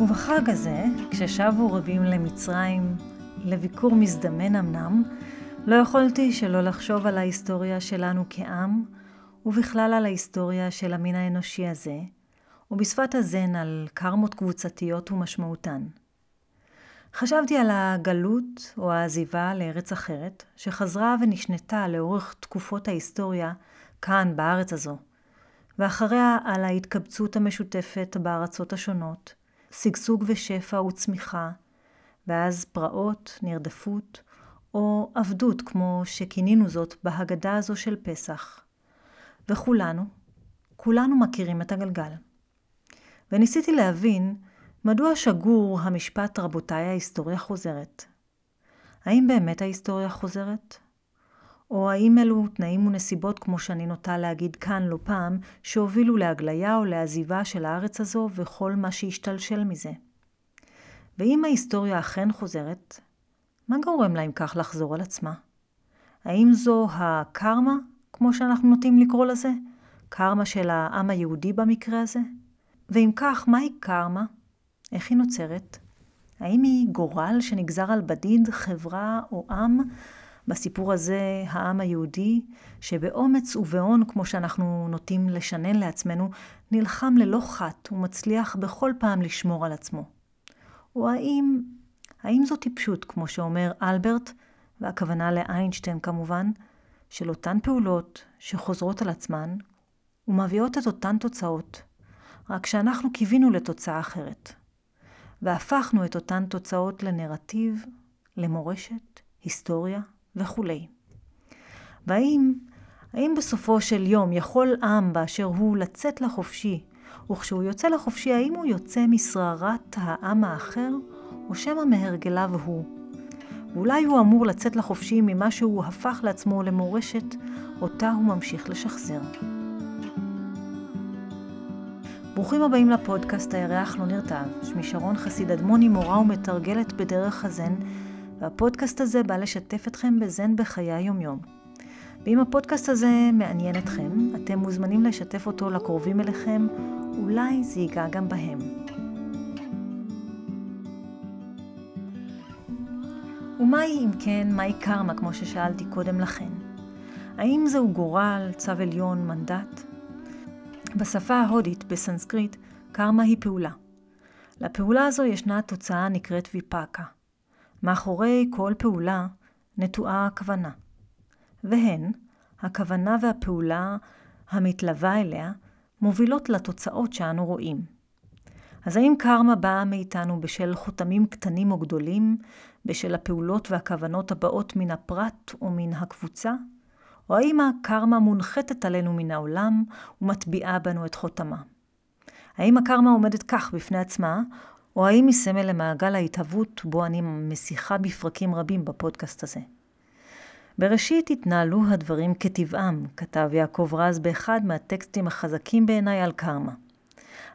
ובחג הזה, כששבו רבים למצרים, לביקור מזדמן אמנם, לא יכולתי שלא לחשוב על ההיסטוריה שלנו כעם, ובכלל על ההיסטוריה של המין האנושי הזה, ובשפת הזן על קרמות קבוצתיות ומשמעותן. חשבתי על הגלות או העזיבה לארץ אחרת, שחזרה ונשנתה לאורך תקופות ההיסטוריה כאן בארץ הזו, ואחריה על ההתקבצות המשותפת בארצות השונות, שגשוג ושפע וצמיחה, ואז פרעות, נרדפות, או עבדות, כמו שכינינו זאת בהגדה הזו של פסח. וכולנו, כולנו מכירים את הגלגל. וניסיתי להבין מדוע שגור המשפט רבותיי ההיסטוריה חוזרת. האם באמת ההיסטוריה חוזרת? או האם אלו תנאים ונסיבות, כמו שאני נוטה להגיד כאן לא פעם, שהובילו להגליה או לעזיבה של הארץ הזו וכל מה שהשתלשל מזה? ואם ההיסטוריה אכן חוזרת, מה גורם לה אם כך לחזור על עצמה? האם זו הקרמה, כמו שאנחנו נוטים לקרוא לזה? קרמה של העם היהודי במקרה הזה? ואם כך, מהי קרמה? איך היא נוצרת? האם היא גורל שנגזר על בדיד, חברה או עם? בסיפור הזה, העם היהודי, שבאומץ ובהון, כמו שאנחנו נוטים לשנן לעצמנו, נלחם ללא חת ומצליח בכל פעם לשמור על עצמו. או האם, האם זו טיפשות, כמו שאומר אלברט, והכוונה לאיינשטיין כמובן, של אותן פעולות שחוזרות על עצמן ומביאות את אותן תוצאות, רק שאנחנו קיווינו לתוצאה אחרת, והפכנו את אותן תוצאות לנרטיב, למורשת, היסטוריה וכולי. והאם, האם בסופו של יום יכול עם באשר הוא לצאת לחופשי, וכשהוא יוצא לחופשי, האם הוא יוצא משררת העם האחר, או שמא מהרגליו הוא? ואולי הוא אמור לצאת לחופשי ממה שהוא הפך לעצמו למורשת, אותה הוא ממשיך לשחזר. ברוכים הבאים לפודקאסט הירח לא נרטב. שמי שרון חסיד אדמוני, מורה ומתרגלת בדרך הזן, והפודקאסט הזה בא לשתף אתכם בזן בחיי היומיום. ואם הפודקאסט הזה מעניין אתכם, אתם מוזמנים לשתף אותו לקרובים אליכם, אולי זה ייגע גם בהם. ומהי אם כן, מהי קרמה, כמו ששאלתי קודם לכן? האם זהו גורל, צו עליון, מנדט? בשפה ההודית, בסנסקריט, קרמה היא פעולה. לפעולה הזו ישנה תוצאה נקראת ויפאקה. מאחורי כל פעולה נטועה הכוונה. והן, הכוונה והפעולה המתלווה אליה, מובילות לתוצאות שאנו רואים. אז האם קרמה באה מאיתנו בשל חותמים קטנים או גדולים, בשל הפעולות והכוונות הבאות מן הפרט או מן הקבוצה? או האם הקרמה מונחתת עלינו מן העולם ומטביעה בנו את חותמה? האם הקרמה עומדת כך בפני עצמה, או האם היא סמל למעגל ההתהוות בו אני מסיחה בפרקים רבים בפודקאסט הזה? בראשית התנהלו הדברים כטבעם, כתב יעקב רז באחד מהטקסטים החזקים בעיניי על קרמה.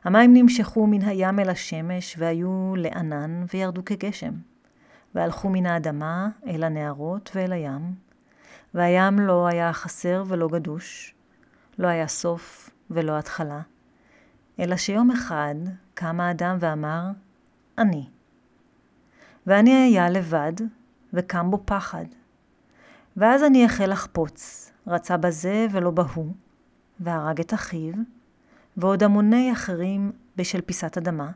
המים נמשכו מן הים אל השמש והיו לענן וירדו כגשם. והלכו מן האדמה אל הנהרות ואל הים, והים לא היה חסר ולא גדוש, לא היה סוף ולא התחלה, אלא שיום אחד קם האדם ואמר, אני. ואני היה לבד, וקם בו פחד. ואז אני החל לחפוץ, רצה בזה ולא בהוא, והרג את אחיו, ועוד המוני אחרים בשל פיסת אדמה,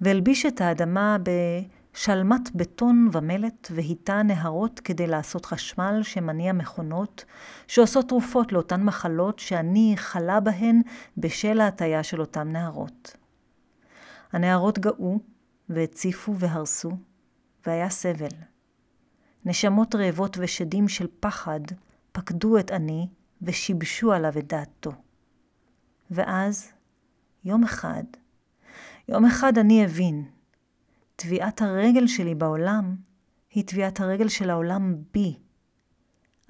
והלביש את האדמה בשלמת בטון ומלט, והיטה נהרות כדי לעשות חשמל שמניע מכונות, שעושות תרופות לאותן מחלות שאני חלה בהן בשל ההטייה של אותן נהרות. הנהרות גאו, והציפו והרסו, והיה סבל. נשמות רעבות ושדים של פחד פקדו את אני ושיבשו עליו את דעתו. ואז, יום אחד, יום אחד אני אבין, טביעת הרגל שלי בעולם היא טביעת הרגל של העולם בי.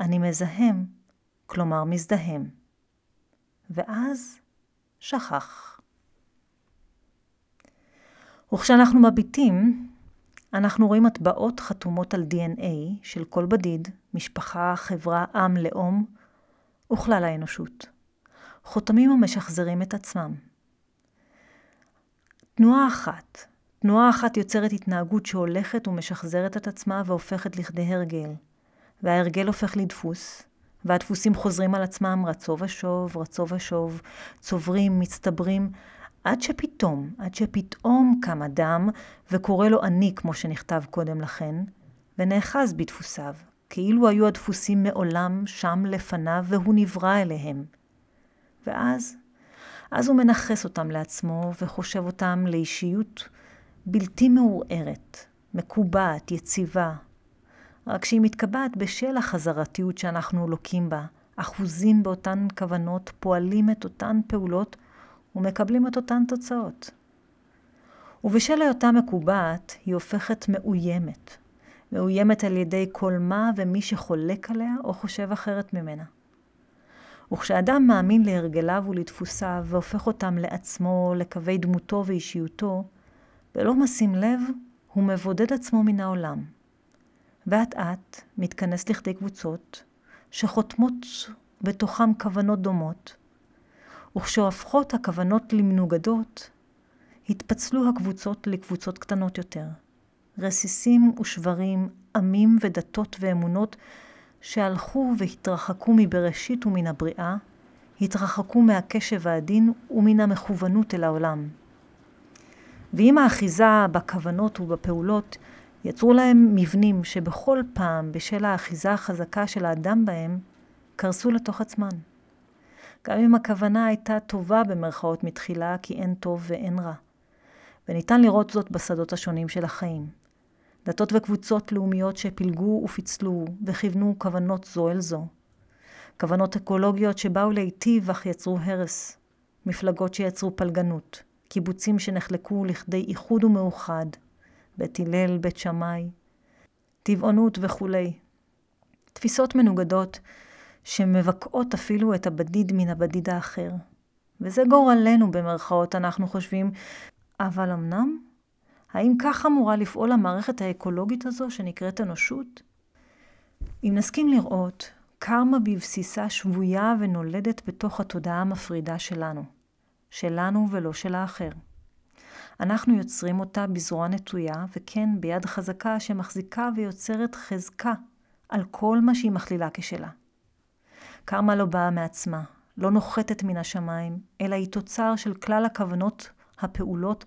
אני מזהם, כלומר מזדהם. ואז שכח. וכשאנחנו מביטים, אנחנו רואים הטבעות חתומות על DNA של כל בדיד, משפחה, חברה, עם, לאום וכלל האנושות. חותמים המשחזרים את עצמם. תנועה אחת, תנועה אחת יוצרת התנהגות שהולכת ומשחזרת את עצמה והופכת לכדי הרגל. וההרגל הופך לדפוס, והדפוסים חוזרים על עצמם רצו ושוב, רצו ושוב, צוברים, מצטברים, עד שפתאום, עד שפתאום קם אדם וקורא לו אני, כמו שנכתב קודם לכן, ונאחז בדפוסיו, כאילו היו הדפוסים מעולם שם לפניו והוא נברא אליהם. ואז, אז הוא מנכס אותם לעצמו וחושב אותם לאישיות בלתי מעורערת, מקובעת, יציבה, רק שהיא מתקבעת בשל החזרתיות שאנחנו לוקים בה, אחוזים באותן כוונות, פועלים את אותן פעולות ומקבלים את אותן תוצאות. ובשל היותה מקובעת, היא הופכת מאוימת. מאוימת על ידי כל מה ומי שחולק עליה או חושב אחרת ממנה. וכשאדם מאמין להרגליו ולדפוסיו והופך אותם לעצמו, לקווי דמותו ואישיותו, ולא משים לב, הוא מבודד עצמו מן העולם. ואט אט מתכנס לכדי קבוצות שחותמות בתוכם כוונות דומות, וכשהופכות הכוונות למנוגדות, התפצלו הקבוצות לקבוצות קטנות יותר. רסיסים ושברים, עמים ודתות ואמונות שהלכו והתרחקו מבראשית ומן הבריאה, התרחקו מהקשב העדין ומן המכוונות אל העולם. ועם האחיזה בכוונות ובפעולות, יצרו להם מבנים שבכל פעם, בשל האחיזה החזקה של האדם בהם, קרסו לתוך עצמן. גם אם הכוונה הייתה טובה במרכאות מתחילה, כי אין טוב ואין רע. וניתן לראות זאת בשדות השונים של החיים. דתות וקבוצות לאומיות שפילגו ופיצלו וכיוונו כוונות זו אל זו. כוונות אקולוגיות שבאו להיטיב אך יצרו הרס. מפלגות שיצרו פלגנות. קיבוצים שנחלקו לכדי איחוד ומאוחד. בית הלל, בית שמאי, טבעונות וכולי. תפיסות מנוגדות שמבקעות אפילו את הבדיד מן הבדיד האחר. וזה גורלנו במרכאות, אנחנו חושבים, אבל אמנם, האם כך אמורה לפעול המערכת האקולוגית הזו שנקראת אנושות? אם נסכים לראות, קרמה בבסיסה שבויה ונולדת בתוך התודעה המפרידה שלנו. שלנו ולא של האחר. אנחנו יוצרים אותה בזרוע נטויה, וכן ביד חזקה שמחזיקה ויוצרת חזקה על כל מה שהיא מכלילה כשלה. קרמה לא באה מעצמה, לא נוחתת מן השמיים, אלא היא תוצר של כלל הכוונות, הפעולות,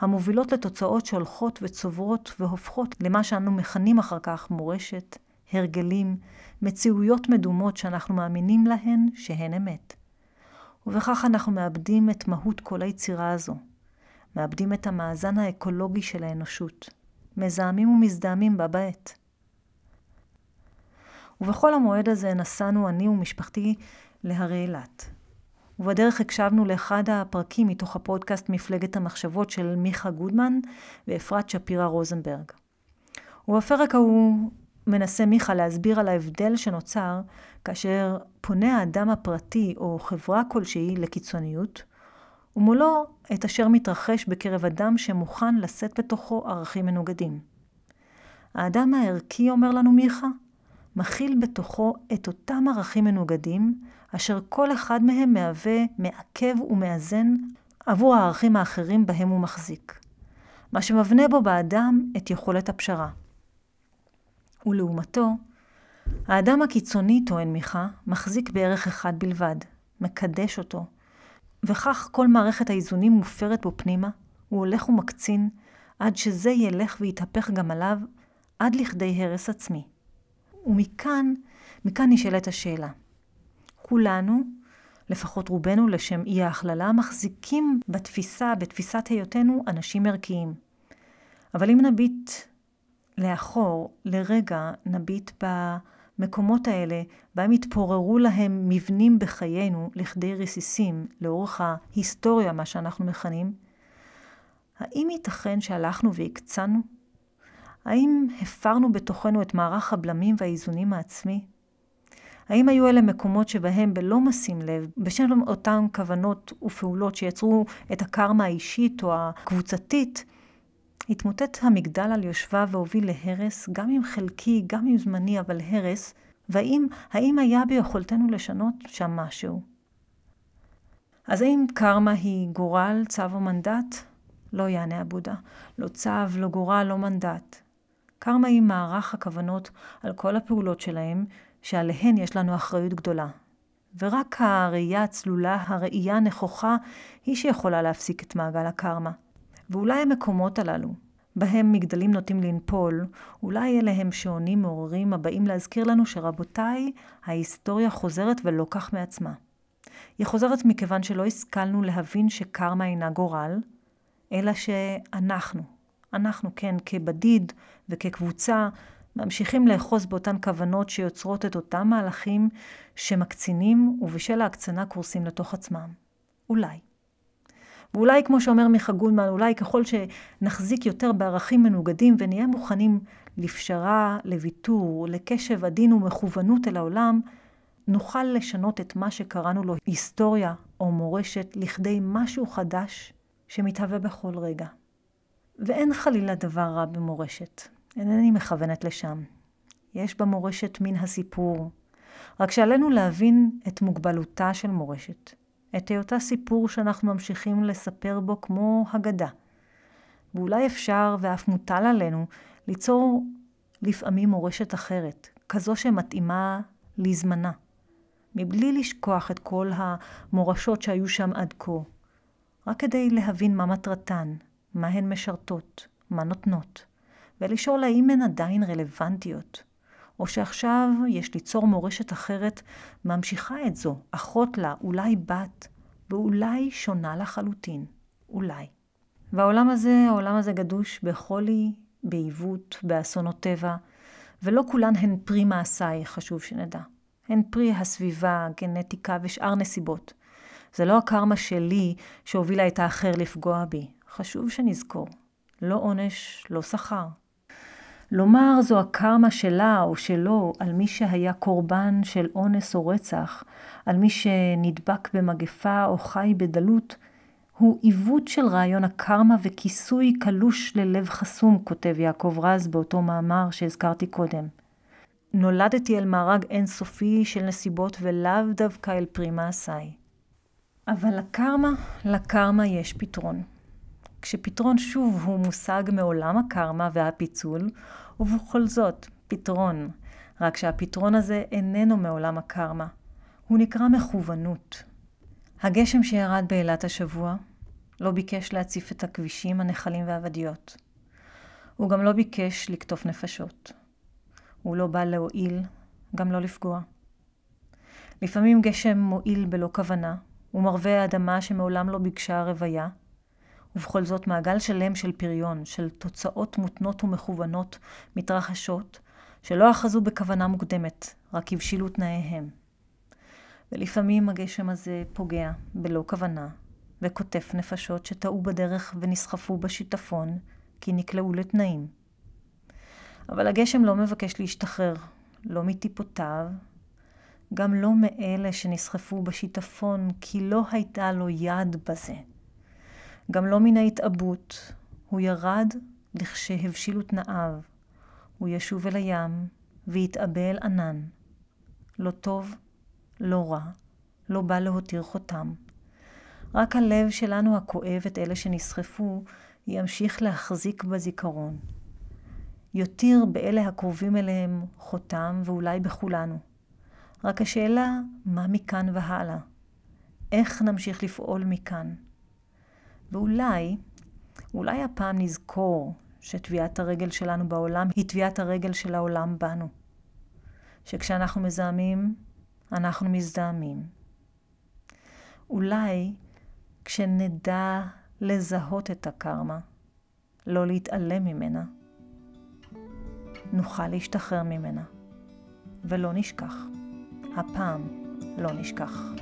המובילות לתוצאות שהולכות וצוברות והופכות למה שאנו מכנים אחר כך מורשת, הרגלים, מציאויות מדומות שאנחנו מאמינים להן שהן אמת. ובכך אנחנו מאבדים את מהות כל היצירה הזו. מאבדים את המאזן האקולוגי של האנושות. מזהמים ומזדהמים בה בעת. ובכל המועד הזה נסענו אני ומשפחתי להרי אילת. ובדרך הקשבנו לאחד הפרקים מתוך הפודקאסט מפלגת המחשבות של מיכה גודמן ואפרת שפירא רוזנברג. ובפרק ההוא מנסה מיכה להסביר על ההבדל שנוצר כאשר פונה האדם הפרטי או חברה כלשהי לקיצוניות, ומולו את אשר מתרחש בקרב אדם שמוכן לשאת בתוכו ערכים מנוגדים. האדם הערכי, אומר לנו מיכה, מכיל בתוכו את אותם ערכים מנוגדים, אשר כל אחד מהם מהווה מעכב ומאזן עבור הערכים האחרים בהם הוא מחזיק. מה שמבנה בו באדם את יכולת הפשרה. ולעומתו, האדם הקיצוני, טוען מיכה, מחזיק בערך אחד בלבד, מקדש אותו, וכך כל מערכת האיזונים מופרת בו פנימה, הוא הולך ומקצין, עד שזה ילך ויתהפך גם עליו, עד לכדי הרס עצמי. ומכאן, מכאן נשאלת השאלה. כולנו, לפחות רובנו לשם אי ההכללה, מחזיקים בתפיסה, בתפיסת היותנו, אנשים ערכיים. אבל אם נביט לאחור, לרגע, נביט ב... המקומות האלה, בהם התפוררו להם מבנים בחיינו לכדי רסיסים לאורך ההיסטוריה, מה שאנחנו מכנים, האם ייתכן שהלכנו והקצנו? האם הפרנו בתוכנו את מערך הבלמים והאיזונים העצמי? האם היו אלה מקומות שבהם בלא משים לב, בשם אותן כוונות ופעולות שיצרו את הקרמה האישית או הקבוצתית, התמוטט המגדל על יושביו והוביל להרס, גם אם חלקי, גם אם זמני, אבל הרס, והאם האם היה ביכולתנו לשנות שם משהו? אז האם קרמה היא גורל, צו או מנדט? לא יענה הבודה. לא צו, לא גורל, לא מנדט. קרמה היא מערך הכוונות על כל הפעולות שלהם, שעליהן יש לנו אחריות גדולה. ורק הראייה הצלולה, הראייה הנכוחה, היא שיכולה להפסיק את מעגל הקרמה. ואולי המקומות הללו, בהם מגדלים נוטים לנפול, אולי אלה הם שעונים מעוררים הבאים להזכיר לנו שרבותיי, ההיסטוריה חוזרת ולא כך מעצמה. היא חוזרת מכיוון שלא השכלנו להבין שקרמה אינה גורל, אלא שאנחנו, אנחנו כן, כבדיד וכקבוצה, ממשיכים לאחוז באותן כוונות שיוצרות את אותם מהלכים שמקצינים ובשל ההקצנה קורסים לתוך עצמם. אולי. ואולי, כמו שאומר מיכה גודמן, אולי ככל שנחזיק יותר בערכים מנוגדים ונהיה מוכנים לפשרה, לוויתור, לקשב עדין ומכוונות אל העולם, נוכל לשנות את מה שקראנו לו היסטוריה או מורשת לכדי משהו חדש שמתהווה בכל רגע. ואין חלילה דבר רע במורשת. אינני מכוונת לשם. יש במורשת מן הסיפור, רק שעלינו להבין את מוגבלותה של מורשת, את היותה סיפור שאנחנו ממשיכים לספר בו כמו הגדה. ואולי אפשר ואף מוטל עלינו ליצור לפעמים מורשת אחרת, כזו שמתאימה לזמנה, מבלי לשכוח את כל המורשות שהיו שם עד כה, רק כדי להבין מה מטרתן, מה הן משרתות, מה נותנות. ולשאול האם הן עדיין רלוונטיות, או שעכשיו יש ליצור מורשת אחרת ממשיכה את זו, אחות לה, אולי בת, ואולי שונה לחלוטין, אולי. והעולם הזה, העולם הזה גדוש בחולי, בעיוות, באסונות טבע, ולא כולן הן פרי מעשיי, חשוב שנדע. הן פרי הסביבה, גנטיקה ושאר נסיבות. זה לא הקרמה שלי שהובילה את האחר לפגוע בי. חשוב שנזכור. לא עונש, לא שכר. לומר זו הקרמה שלה או שלו על מי שהיה קורבן של אונס או רצח, על מי שנדבק במגפה או חי בדלות, הוא עיוות של רעיון הקרמה וכיסוי קלוש ללב חסום, כותב יעקב רז באותו מאמר שהזכרתי קודם. נולדתי אל מארג אינסופי של נסיבות ולאו דווקא אל פרי מעשיי. אבל לקרמה, לקרמה יש פתרון. כשפתרון שוב הוא מושג מעולם הקרמה והפיצול, ובכל זאת, פתרון. רק שהפתרון הזה איננו מעולם הקרמה. הוא נקרא מכוונות. הגשם שירד באילת השבוע לא ביקש להציף את הכבישים, הנחלים והוודיות. הוא גם לא ביקש לקטוף נפשות. הוא לא בא להועיל, גם לא לפגוע. לפעמים גשם מועיל בלא כוונה, הוא מרווה אדמה שמעולם לא ביקשה רוויה, ובכל זאת מעגל שלם של פריון, של תוצאות מותנות ומכוונות מתרחשות, שלא אחזו בכוונה מוקדמת, רק הבשילו תנאיהם. ולפעמים הגשם הזה פוגע בלא כוונה, וקוטף נפשות שטעו בדרך ונסחפו בשיטפון, כי נקלעו לתנאים. אבל הגשם לא מבקש להשתחרר, לא מטיפותיו, גם לא מאלה שנסחפו בשיטפון, כי לא הייתה לו יד בזה. גם לא מן ההתאבות, הוא ירד לכשהבשילו תנאיו. הוא ישוב אל הים ויתאבה אל ענן. לא טוב, לא רע, לא בא להותיר חותם. רק הלב שלנו הכואב את אלה שנסחפו, ימשיך להחזיק בזיכרון. יותיר באלה הקרובים אליהם חותם, ואולי בכולנו. רק השאלה, מה מכאן והלאה? איך נמשיך לפעול מכאן? ואולי, אולי הפעם נזכור שטביעת הרגל שלנו בעולם היא טביעת הרגל של העולם בנו. שכשאנחנו מזהמים, אנחנו מזדהמים. אולי כשנדע לזהות את הקרמה, לא להתעלם ממנה, נוכל להשתחרר ממנה, ולא נשכח. הפעם לא נשכח.